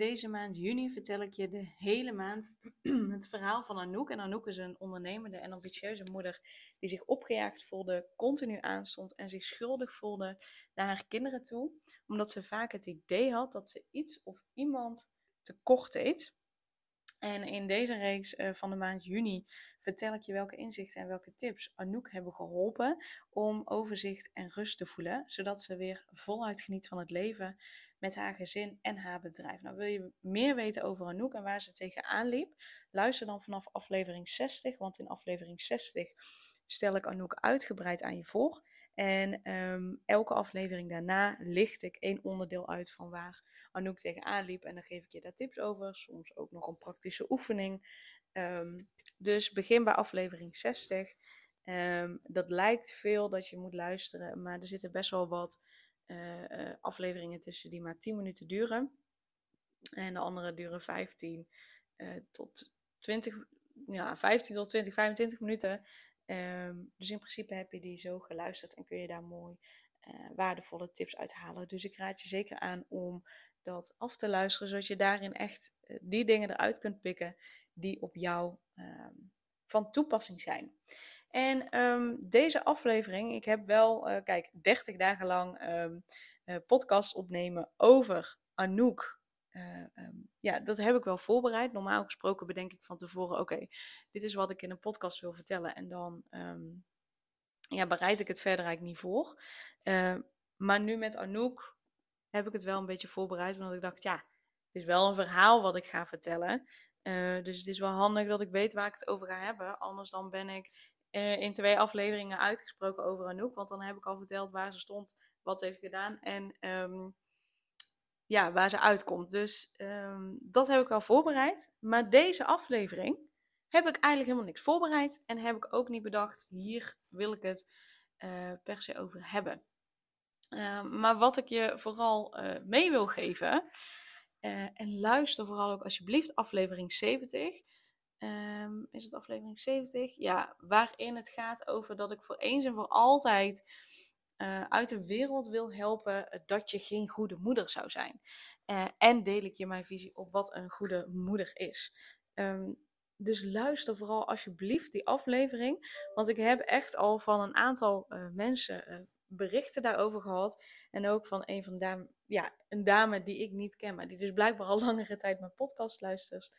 Deze maand juni vertel ik je de hele maand het verhaal van Anouk. En Anouk is een ondernemende en ambitieuze moeder die zich opgejaagd voelde, continu aanstond en zich schuldig voelde naar haar kinderen toe. Omdat ze vaak het idee had dat ze iets of iemand tekort deed. En in deze reeks eh, van de maand juni vertel ik je welke inzichten en welke tips Anouk hebben geholpen om overzicht en rust te voelen, zodat ze weer voluit geniet van het leven met haar gezin en haar bedrijf. Nou, wil je meer weten over Anouk en waar ze tegenaan liep? Luister dan vanaf aflevering 60, want in aflevering 60 stel ik Anouk uitgebreid aan je voor. En ehm, elke aflevering daarna licht ik één onderdeel uit van waar Anouk tegenaan liep. En dan geef ik je daar tips over, soms ook nog een praktische oefening. Um, dus begin bij aflevering 60. Ehm, dat lijkt veel dat je moet luisteren, maar er zitten best wel wat uh, afleveringen tussen die maar 10 minuten duren. En de andere duren 15 uh, eh, tot 20, ja, 15 tot 20, 25 minuten. Um, dus in principe heb je die zo geluisterd en kun je daar mooi waardevolle tips uithalen. Dus ik raad je zeker aan om dat af te luisteren, zodat je daarin echt die dingen eruit kunt pikken die op jou um, van toepassing zijn. En um, deze aflevering, ik heb wel, uh, kijk, 30 dagen lang um, uh, podcast opnemen over Anouk. Uh, um, ja, dat heb ik wel voorbereid. Normaal gesproken bedenk ik van tevoren, oké, dit is wat ik in een podcast wil vertellen. En dan ja, bereid ik het verder eigenlijk niet voor. maar nu met Anouk heb ik het wel een beetje voorbereid, omdat ik dacht, ja, het is wel een verhaal wat ik ga vertellen. Dus het is wel handig dat ik weet waar ik het over ga hebben. Anders dan ben ik uh, in twee afleveringen uitgesproken over Anouk. Want dan heb ik al verteld waar ze stond, wat ze heeft gedaan en um, ja, waar ze uitkomt. Dus um, dat heb ik wel voorbereid. Maar deze aflevering heb ik eigenlijk helemaal niks voorbereid. En heb ik ook niet bedacht, hier wil ik het uh, per se over hebben. Uh, maar wat ik je vooral uh, mee wil geven, en luister vooral ook alsjeblieft aflevering 70. Um, is het aflevering 70? Ja, waarin het gaat over dat ik voor eens en voor altijd uh, uit de wereld wil helpen dat je geen goede moeder zou zijn. Uh, en deel ik je mijn visie op wat een goede moeder is. Um, dus luister vooral alsjeblieft die aflevering. Want ik heb echt al van een aantal uh, mensen berichten daarover gehad. En ook van een van dame, ja, een dame die ik niet ken, maar die dus blijkbaar al langere tijd mijn podcast luistert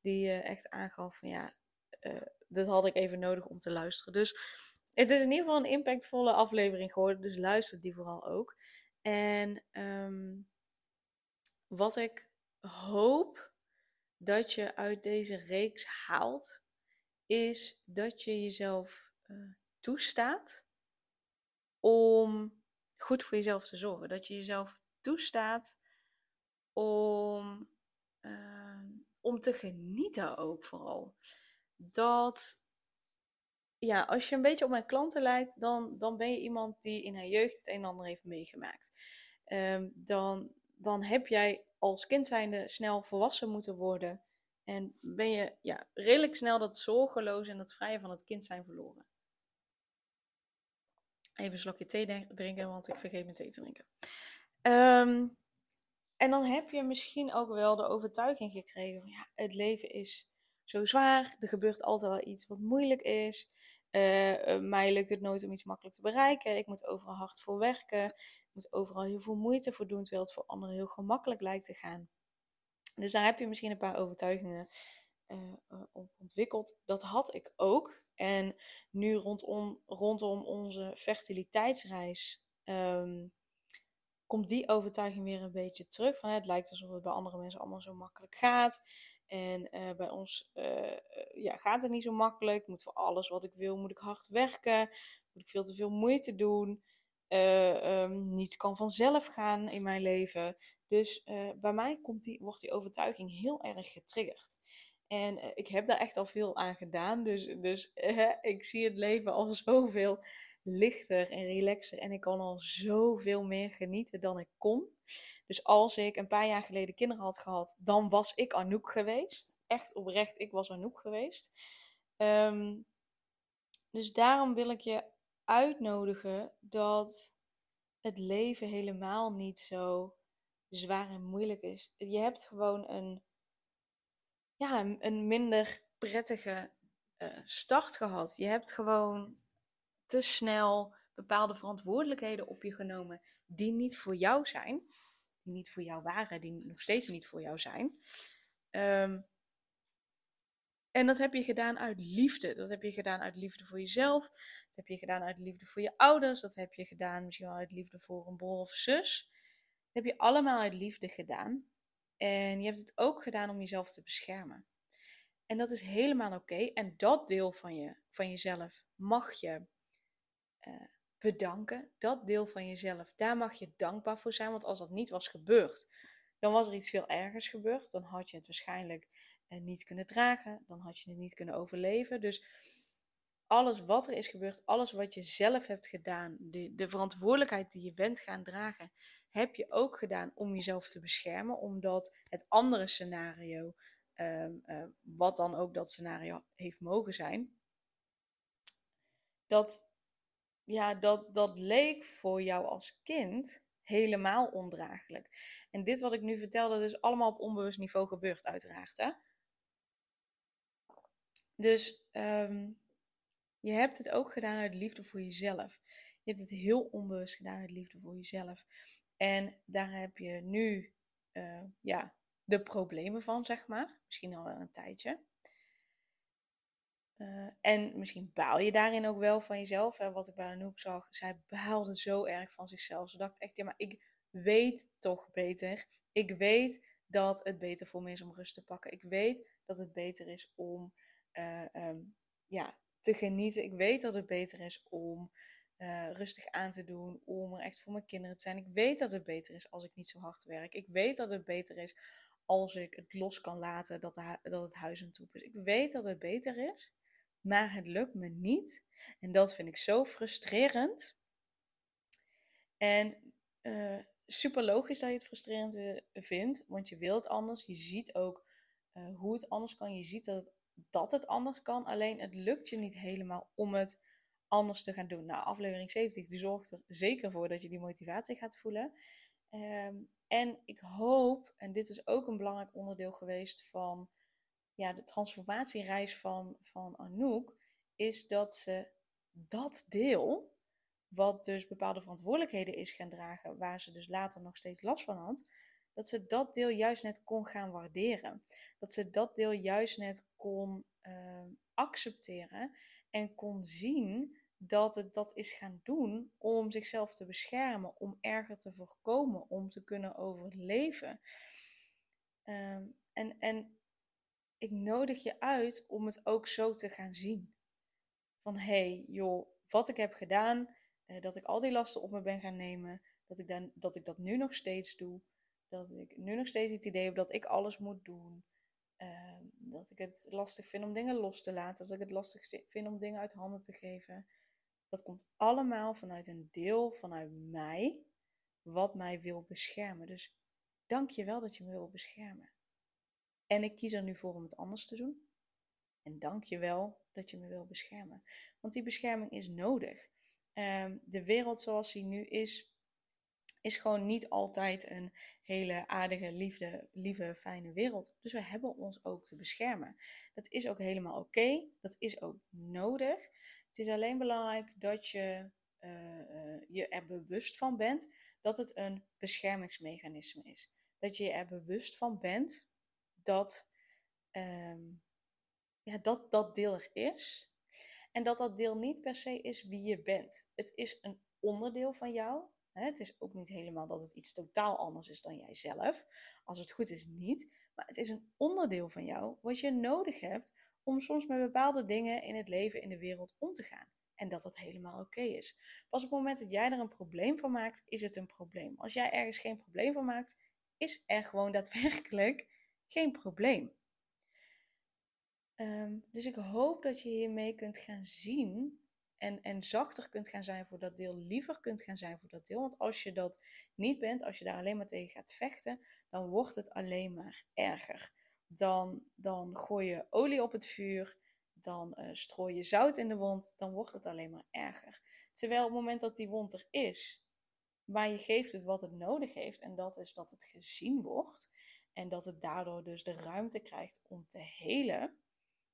die uh, echt aangaf van ja, uh, dat had ik even nodig om te luisteren. Dus het is in ieder geval een impactvolle aflevering geworden, dus luister die vooral ook. En um, wat ik hoop dat je uit deze reeks haalt, is dat je jezelf uh, toestaat om goed voor jezelf te zorgen. Dat je jezelf toestaat om om te genieten ook vooral. Dat, ja, als je een beetje op mijn klanten lijkt, dan, dan ben je iemand die in haar jeugd het een en ander heeft meegemaakt. Um, dan, dan heb jij als kind zijnde snel volwassen moeten worden. En ben je ja, redelijk snel dat zorgeloos en dat vrije van het kind zijn verloren. Even een slokje thee drinken, want ik vergeet mijn thee te drinken. Um, en dan heb je misschien ook wel de overtuiging gekregen van ja, het leven is zo zwaar. Er gebeurt altijd wel iets wat moeilijk is. Uh, mij lukt het nooit om iets makkelijk te bereiken. Ik moet overal hard voor werken. Ik moet overal heel veel moeite voor doen, terwijl het voor anderen heel gemakkelijk lijkt te gaan. Dus daar heb je misschien een paar overtuigingen uh, op ontwikkeld. Dat had ik ook. En nu rondom, rondom onze fertiliteitsreis um, komt die overtuiging weer een beetje terug. Van, het lijkt alsof het bij andere mensen allemaal zo makkelijk gaat. En uh, bij ons uh, ja, gaat het niet zo makkelijk. Moet voor alles wat ik wil, moet ik hard werken. Moet ik veel te veel moeite doen. Uh, niets kan vanzelf gaan in mijn leven. Dus bij mij komt die, wordt die overtuiging heel erg getriggerd. En ik heb daar echt al veel aan gedaan. Dus, dus ik zie het leven al zoveel lichter en relaxer. En ik kan al zoveel meer genieten dan ik kon. Dus als ik een paar jaar geleden kinderen had gehad, dan was ik Anouk geweest. Echt oprecht, ik was Anouk geweest. Um, dus daarom wil ik je uitnodigen dat het leven helemaal niet zo zwaar en moeilijk is. Je hebt gewoon een, ja, een minder prettige uh, start gehad. Je hebt gewoon te snel bepaalde verantwoordelijkheden op je genomen die niet voor jou zijn, die niet voor jou waren, die nog steeds niet voor jou zijn. Um, en dat heb je gedaan uit liefde. Dat heb je gedaan uit liefde voor jezelf. Dat heb je gedaan uit liefde voor je ouders. Dat heb je gedaan misschien wel uit liefde voor een broer of zus. Dat heb je allemaal uit liefde gedaan. En je hebt het ook gedaan om jezelf te beschermen. En dat is helemaal oké. En dat deel van, je, van jezelf mag je uh, bedanken. Dat deel van jezelf, daar mag je dankbaar voor zijn. Want als dat niet was gebeurd, dan was er iets veel ergers gebeurd. Dan had je het waarschijnlijk en niet kunnen dragen, dan had je het niet kunnen overleven. Dus alles wat er is gebeurd, alles wat je zelf hebt gedaan, de, de verantwoordelijkheid die je bent gaan dragen, heb je ook gedaan om jezelf te beschermen, omdat het andere scenario, ehm, eh, wat dan ook dat scenario heeft mogen zijn, dat, ja, dat, dat leek voor jou als kind helemaal ondraaglijk. En dit wat ik nu vertel, dat is allemaal op onbewust niveau gebeurd, uiteraard. Hè? Dus ehm, je hebt het ook gedaan uit liefde voor jezelf. Je hebt het heel onbewust gedaan uit liefde voor jezelf. En daar heb je nu uh, ja, de problemen van, zeg maar. Misschien al een tijdje. Uh, en misschien baal je daarin ook wel van jezelf. Hè? Wat ik bij Anouk zag, zij baalde zo erg van zichzelf. Ze dacht echt, ja, maar ik weet toch beter. Ik weet dat het beter voor me is om rust te pakken. Ik weet dat het beter is om uh, um, ja, te genieten. Ik weet dat het beter is om uh, rustig aan te doen, om er echt voor mijn kinderen te zijn. Ik weet dat het beter is als ik niet zo hard werk. Ik weet dat het beter is als ik het los kan laten dat, dat het huis een troep is. Ik weet dat het beter is, maar het lukt me niet. En dat vind ik zo frustrerend. En uh, super logisch dat je het frustrerend vindt, want je wilt anders. Je ziet ook uh, hoe het anders kan. Je ziet dat dat het anders kan. Alleen het lukt je niet helemaal om het anders te gaan doen. Nou, aflevering 70 die zorgt er zeker voor dat je die motivatie gaat voelen. Ehm, en ik hoop, en dit is ook een belangrijk onderdeel geweest van ja, de transformatiereis van, van Anouk, is dat ze dat deel, wat dus bepaalde verantwoordelijkheden is gaan dragen, waar ze dus later nog steeds last van had, dat ze dat deel juist net kon gaan waarderen. Dat ze dat deel juist net kon uh, accepteren en kon zien dat het dat is gaan doen om zichzelf te beschermen, om erger te voorkomen, om te kunnen overleven. Um, en, en ik nodig je uit om het ook zo te gaan zien. Van hé, hey, joh, wat ik heb gedaan, uh, dat ik al die lasten op me ben gaan nemen, dat ik, dan, dat ik dat nu nog steeds doe, dat ik nu nog steeds het idee heb dat ik alles moet doen. Uh, dat ik het lastig vind om dingen los te laten. Dat ik het lastig vind om dingen uit handen te geven. Dat komt allemaal vanuit een deel vanuit mij. Wat mij wil beschermen. Dus dank je wel dat je me wil beschermen. En ik kies er nu voor om het anders te doen. En dank je wel dat je me wil beschermen. Want die bescherming is nodig. Uh, de wereld zoals die nu is, is gewoon niet altijd een hele aardige, liefde, lieve, fijne wereld. Dus we hebben ons ook te beschermen. Dat is ook helemaal oké. Dat is ook nodig. Het is alleen belangrijk dat je uh, je er bewust van bent dat het een beschermingsmechanisme is. Dat je je er bewust van bent dat um, ja, dat, dat deel er is. En dat dat deel niet per se is wie je bent. Het is een onderdeel van jou. Het is ook niet helemaal dat het iets totaal anders is dan jijzelf. Als het goed is, niet. Maar het is een onderdeel van jou wat je nodig hebt om soms met bepaalde dingen in het leven, in de wereld om te gaan. En dat dat helemaal oké is. Pas op het moment dat jij er een probleem van maakt, is het een probleem. Als jij ergens geen probleem van maakt, is er gewoon daadwerkelijk geen probleem. Ehm, dus ik hoop dat je hiermee kunt gaan zien en, en zachter kunt gaan zijn voor dat deel, liever kunt gaan zijn voor dat deel. Want als je dat niet bent, als je daar alleen maar tegen gaat vechten, dan wordt het alleen maar erger. Dan, dan gooi je olie op het vuur, dan uh, strooi je zout in de wond, dan wordt het alleen maar erger. Terwijl op het moment dat die wond er is, maar je geeft het wat het nodig heeft, en dat is dat het gezien wordt, en dat het daardoor dus de ruimte krijgt om te helen.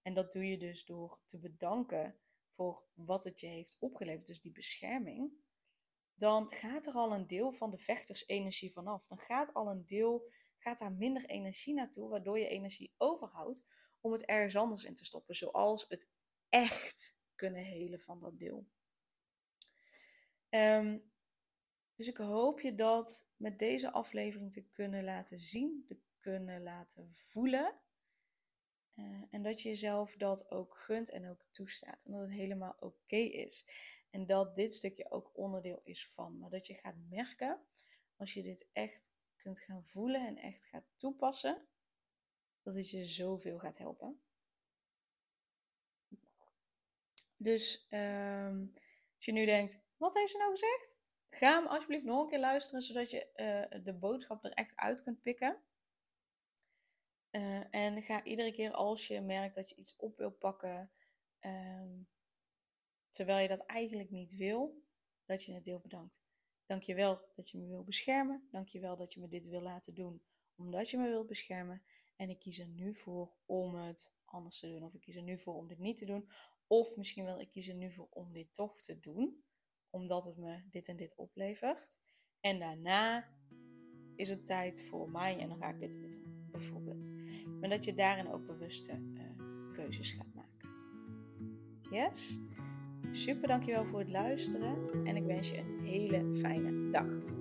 En dat doe je dus door te bedanken voor wat het je heeft opgeleverd, dus die bescherming, dan gaat er al een deel van de vechtersenergie vanaf. Dan gaat al een deel, gaat daar minder energie naartoe, waardoor je energie overhoudt om het ergens anders in te stoppen, zoals het echt kunnen helen van dat deel. Ehm, dus ik hoop je dat met deze aflevering te kunnen laten zien, te kunnen laten voelen eh, en dat je jezelf dat ook gunt en ook toestaat. En dat het helemaal oké is. En dat dit stukje ook onderdeel is van. Maar dat je gaat merken, als je dit echt kunt gaan voelen en echt gaat toepassen, dat het je zoveel gaat helpen. Dus um, als je nu denkt, wat heeft ze nou gezegd? Ga hem alsjeblieft nog een keer luisteren, zodat je uh, de boodschap er echt uit kunt pikken. Uh, en ga iedere keer als je merkt dat je iets op wil pakken, um, terwijl je dat eigenlijk niet wil, dat je het deel bedankt. Dankjewel dat je me wil beschermen. Dankjewel dat je me dit wil laten doen, omdat je me wilt beschermen. En ik kies er nu voor om het anders te doen. Of ik kies er nu voor om dit niet te doen. Of misschien wel, ik kies er nu voor om dit toch te doen, omdat het me dit en dit oplevert. En daarna is het tijd voor mij en dan ga ik dit en dit doen bijvoorbeeld. Maar dat je daarin ook bewuste uh, keuzes gaat maken. Yes? Super dankjewel voor het luisteren en ik wens je een hele fijne dag.